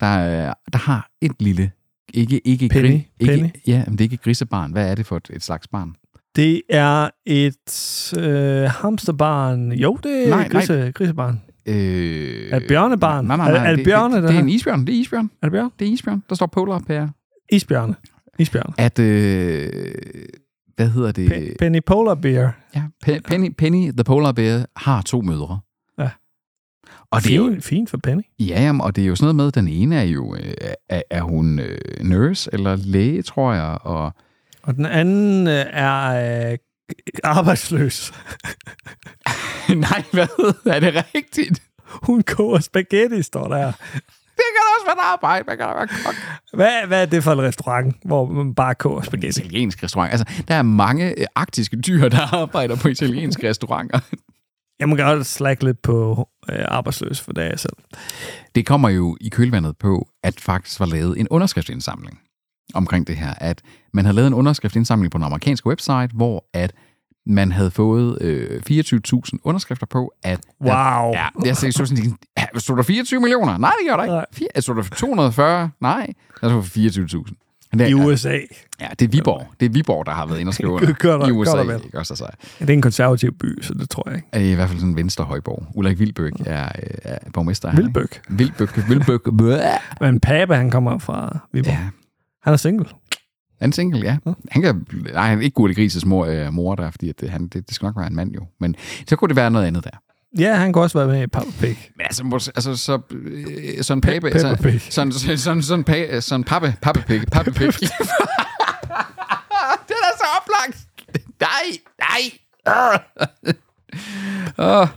der, er- der har et lille ikke, ikke, Penny. Gri, ikke, Penny. Ja, men det er ikke et grisebarn. Hvad er det for et, et slags barn? Det er et øh, hamsterbarn. Jo, det er Nej, nej, grise, grisebarn. Øh, Er det bjørnebarn? Nej, nej, Er- nej. er det bjørne, det, det, det er en isbjørn. Det er isbjørn. Er det bjørn? Det er isbjørn. Der står polar per. Isbjørne. Isbjørne. At, øh, hvad hedder det? Pe- Penny Polar Bear. ja, Pe- Penny, Penny the Polar Bear har to mødre. Ja. Og det er jo, Fint, for Penny. ja, jamen, og det er jo sådan noget med, den ene er jo, øh, er, er hun øh, nurse eller læge, tror jeg, og Og den anden øh, er øh, arbejdsløs. nej, hvad? Er det rigtigt? Hun koger spaghetti, står der. Det kan også være et arbejde. Man kan være kok. Hvad, hvad er det for en restaurant, hvor man bare koger spaghetti? Italiensk restaurant. Altså, der er mange øh, arktiske dyr, der arbejder på italienske restauranter. Jeg må godt slække lidt på øh, arbejdsløs, for det er jeg selv. Det kommer jo i kølvandet på, at faktisk var lavet en underskriftsindsamling omkring det her. At man havde lavet en underskriftsindsamling på en amerikansk website, hvor at man havde fået øh, 24.000 underskrifter på, at... Wow. Ja, jeg sagde så sådan, stod der 24 millioner? Nej, det gør der ikke. Fire, stod der 240? Nej, der stod 24.000. Men Det, I USA. Ja, det er Viborg. Det er Viborg, der har været inde og skrive under Godt og- i USA. og vel. Ikke også, altså, Ja, det er en konservativ by, så det tror jeg ikke. er i hvert fald sådan en venstre højborg. Ulrik Vildbøk er, øh, er borgmester. Vildbøk. Vildbøk. Bæh. Men Pape, han kommer fra Viborg. Ja, Han er single. Er single, ja. Han kan, nej, han er ikke Gurte Grises mor, øh, mor der, fordi at det, han, det, det, skal nok være en mand jo. Men så kunne det være noget andet der. Ja, han kan også være med i Papa Pig. Men altså, altså så, øh, sådan Pe- pape, Peppa så, Pig. sådan, sådan, sådan, sådan, pa, sådan pappe, pappe pig, pappe pig. det er så oplagt. Nej, nej. Åh.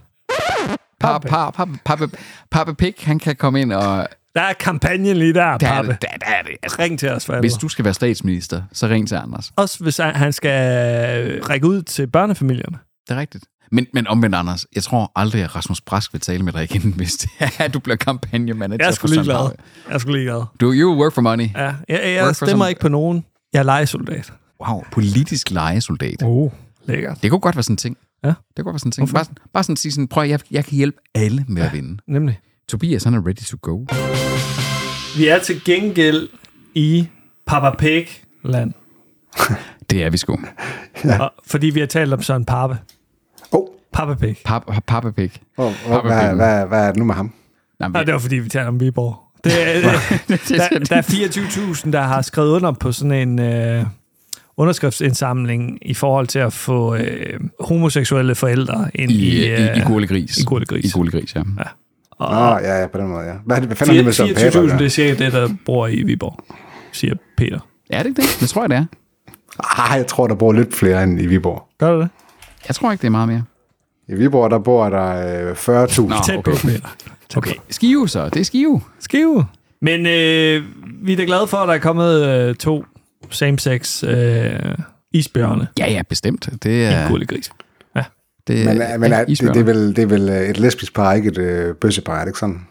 Pa, pa, pa, pappe, pappe pig, han kan komme ind og... Der er kampagnen lige der, Der er Pape. det, der, der er det. Altså, Ring til os, forældre. hvis du skal være statsminister, så ring til Anders. Også hvis han skal række ud til børnefamilierne. Det er rigtigt. Men, men omvendt, Anders, jeg tror aldrig, at Rasmus Brask vil tale med dig igen, hvis det er, at du bliver kampagnemanager Jeg er for Søren. Pape. Jeg er sgu ligeglad. Do you work for money? Ja, jeg, jeg for stemmer some- ikke på nogen. Jeg er legesoldat. Wow, politisk legesoldat. Oh, lækkert. Det kunne godt være sådan en ting. Ja. Det kunne godt være sådan en ting. Bare, sådan- bare sådan at sige sådan, prøv jeg, jeg kan hjælpe alle med at vinde. Nemlig. Tobias, han er ready to go. Vi er til gengæld i Papa Pig-land. Det er vi sgu. Og, fordi vi har talt om Søren Pape. Oh, Papa Pig. Pap, Papa Pig. oh, oh hvad, hvad, hvad er det nu med ham? Nej, Og det var fordi, vi taler om Viborg. Det, er- der, der er 24.000, der har skrevet under på sådan en øh, underskriftsindsamling i forhold til at få øh, homoseksuelle forældre ind i, I, i, i, øh, i Gurle Gris. i Gurle Gris. I Gurle Gris, ja. Og Nå, ja, ja, på den måde, ja. Hvad, hvad fanden er det med Søren Pape? 24.000, det er cirka det, der bor i Viborg, siger Peter. Er det ikke det? Det tror jeg, det er. Ah, jeg tror, der bor lidt flere end i Viborg. Gør du det? Jeg tror ikke, det er meget mere. I Viborg, der bor der øh, 40.000. Nå. Tæt okay. Okay, Skive så. Det er Skive. Skive. Men øh, vi er da glade for, at der er kommet øh, to same-sex øh, isbjørne. Ja, ja, bestemt. Det er... En gris. Ja. Det, Men, er- men ja, er, det, det, er vel, det er vel øh, et lesbisk par, ikke et øh, bøssepar, er det ikke sådan?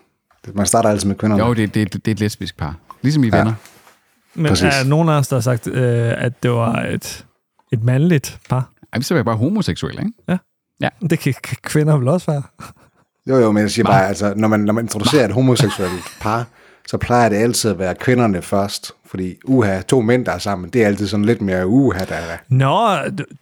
Man starter altid med kvinderne. Jo, det, det, det er et lesbisk par. Ligesom i venner. Men Præcis. er der nogen af os, der har sagt, øh, at det var et, et mandligt par? Ej, så er jeg bare homoseksuel, ikke? Det kan, kan kvinder vel også være. Jo, jo, men jeg siger bare, altså, når man, når man introducerer et homoseksuelt par, så plejer det altid at være kvinderne først. Fordi uha, to mænd, der er sammen, det er altid sådan lidt mere uha, der er. Nå,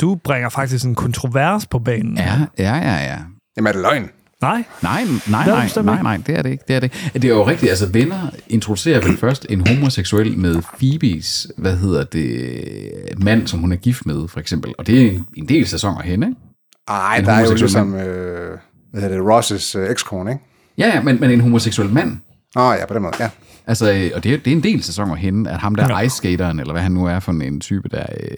du- bringer faktisk en kontrovers på banen. Ja, ja, ja, ja. Jamen er det løgn? Nej, Nej, nej, Det er nej, nej, nej, det er det ikke. Det er det. ikke. Det er jo rigtigt. Altså, venner introducerer vel først en homoseksuel med Phoebes, hvad hedder det, mand, som hun er gift med, for eksempel. Og det er en, en del sæsoner hen, ikke? Ej, En der er jo ligesom, øh, hvad hedder det, Ross' øh, ekskone, ikke? Ja, ja, men, men en homoseksuel mand. Nå ja, på den måde, ja. Altså, øh, og det er, det er en del sæsoner henne, at ham der Ja. ice skateren, eller hvad han nu er for en type, der, øh,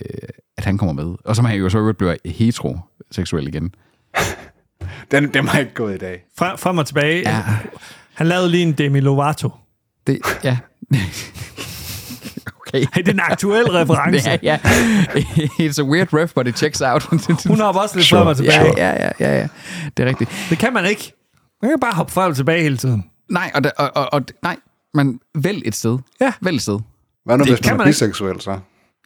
at han kommer med. Og så man jo så øvrigt bliver heteroseksuel igen. Den, den har ikke gået i dag. frem, frem og tilbage. Ja. Han lavede lige en Demi Lovato. Det, ja. okay. Hey, det er en aktuel reference. Ja, ja. It's a weird ref, but it checks out. Hun har også lidt Sure. frem og tilbage. ja, ja, ja, ja, ja. Det er rigtigt. Det kan man ikke. Man kan bare hoppe frem og tilbage hele tiden. Nej, og, der- og, og, og nej, men vælg et sted. Ja. Vælg et sted. Hvad nu, Det hvis kan man er man ikke. biseksuel, så?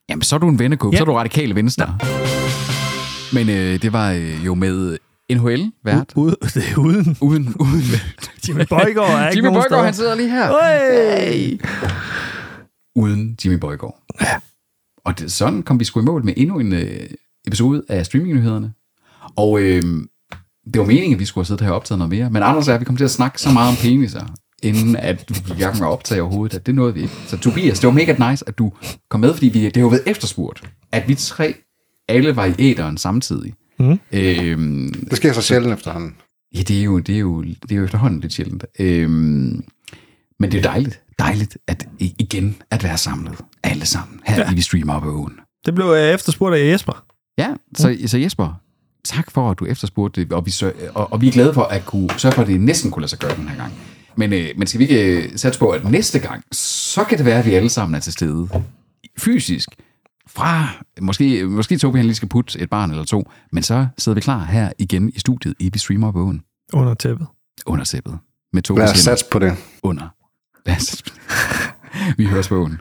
Jamen, så er du en vennekub, Ja. ja. så er du radikale venstre. Men øh, det var øh, jo med NHL vært. Ude, det er uden. Uden, uden. Jimmy Bøjgaard er ikke Jimmy han sidder lige her. Hey. Uden Jimmy Bøjgaard. Ja. Og det, sådan kom vi sgu i mål med endnu en øh, episode af streamingnyhederne. Og øh, det var meningen, at vi skulle have siddet her og optaget noget mere. Men Anders og jeg, vi kom til at snakke så meget om peniser, inden at vi gik i gang med at optage overhovedet, at det nåede vi ikke. Så Tobias, det var mega nice, at du kom med, fordi vi, det har jo været efterspurgt, at vi tre alle var i æderen samtidig. Mm. Øhm, Det sker så sjældent efterhånden. Ja, det er jo, det er jo, det er jo efterhånden lidt sjældent. Øhm, men det er dejligt, dejligt at igen at være samlet, alle sammen, her ja. i Vi Streamer på ugen. Det blev øh, efterspurgt af Jesper. Ja, så, så Jesper, tak for, at du efterspurgte det, og vi, sø- og, og vi er glade for at kunne sørge for, at det næsten kunne lade sig gøre den her gang. Men, øh, men skal vi ikke øh, satse på, at næste gang, så kan det være, at vi alle sammen er til stede fysisk, fra, måske, måske Tobi han lige skal putte et barn eller to, men så sidder vi klar her igen i studiet i Vi Streamer på ugen, Under tæppet. under sæppet, med Tobi Lad os satse på det. under. Lad os- Vi høres på ugen.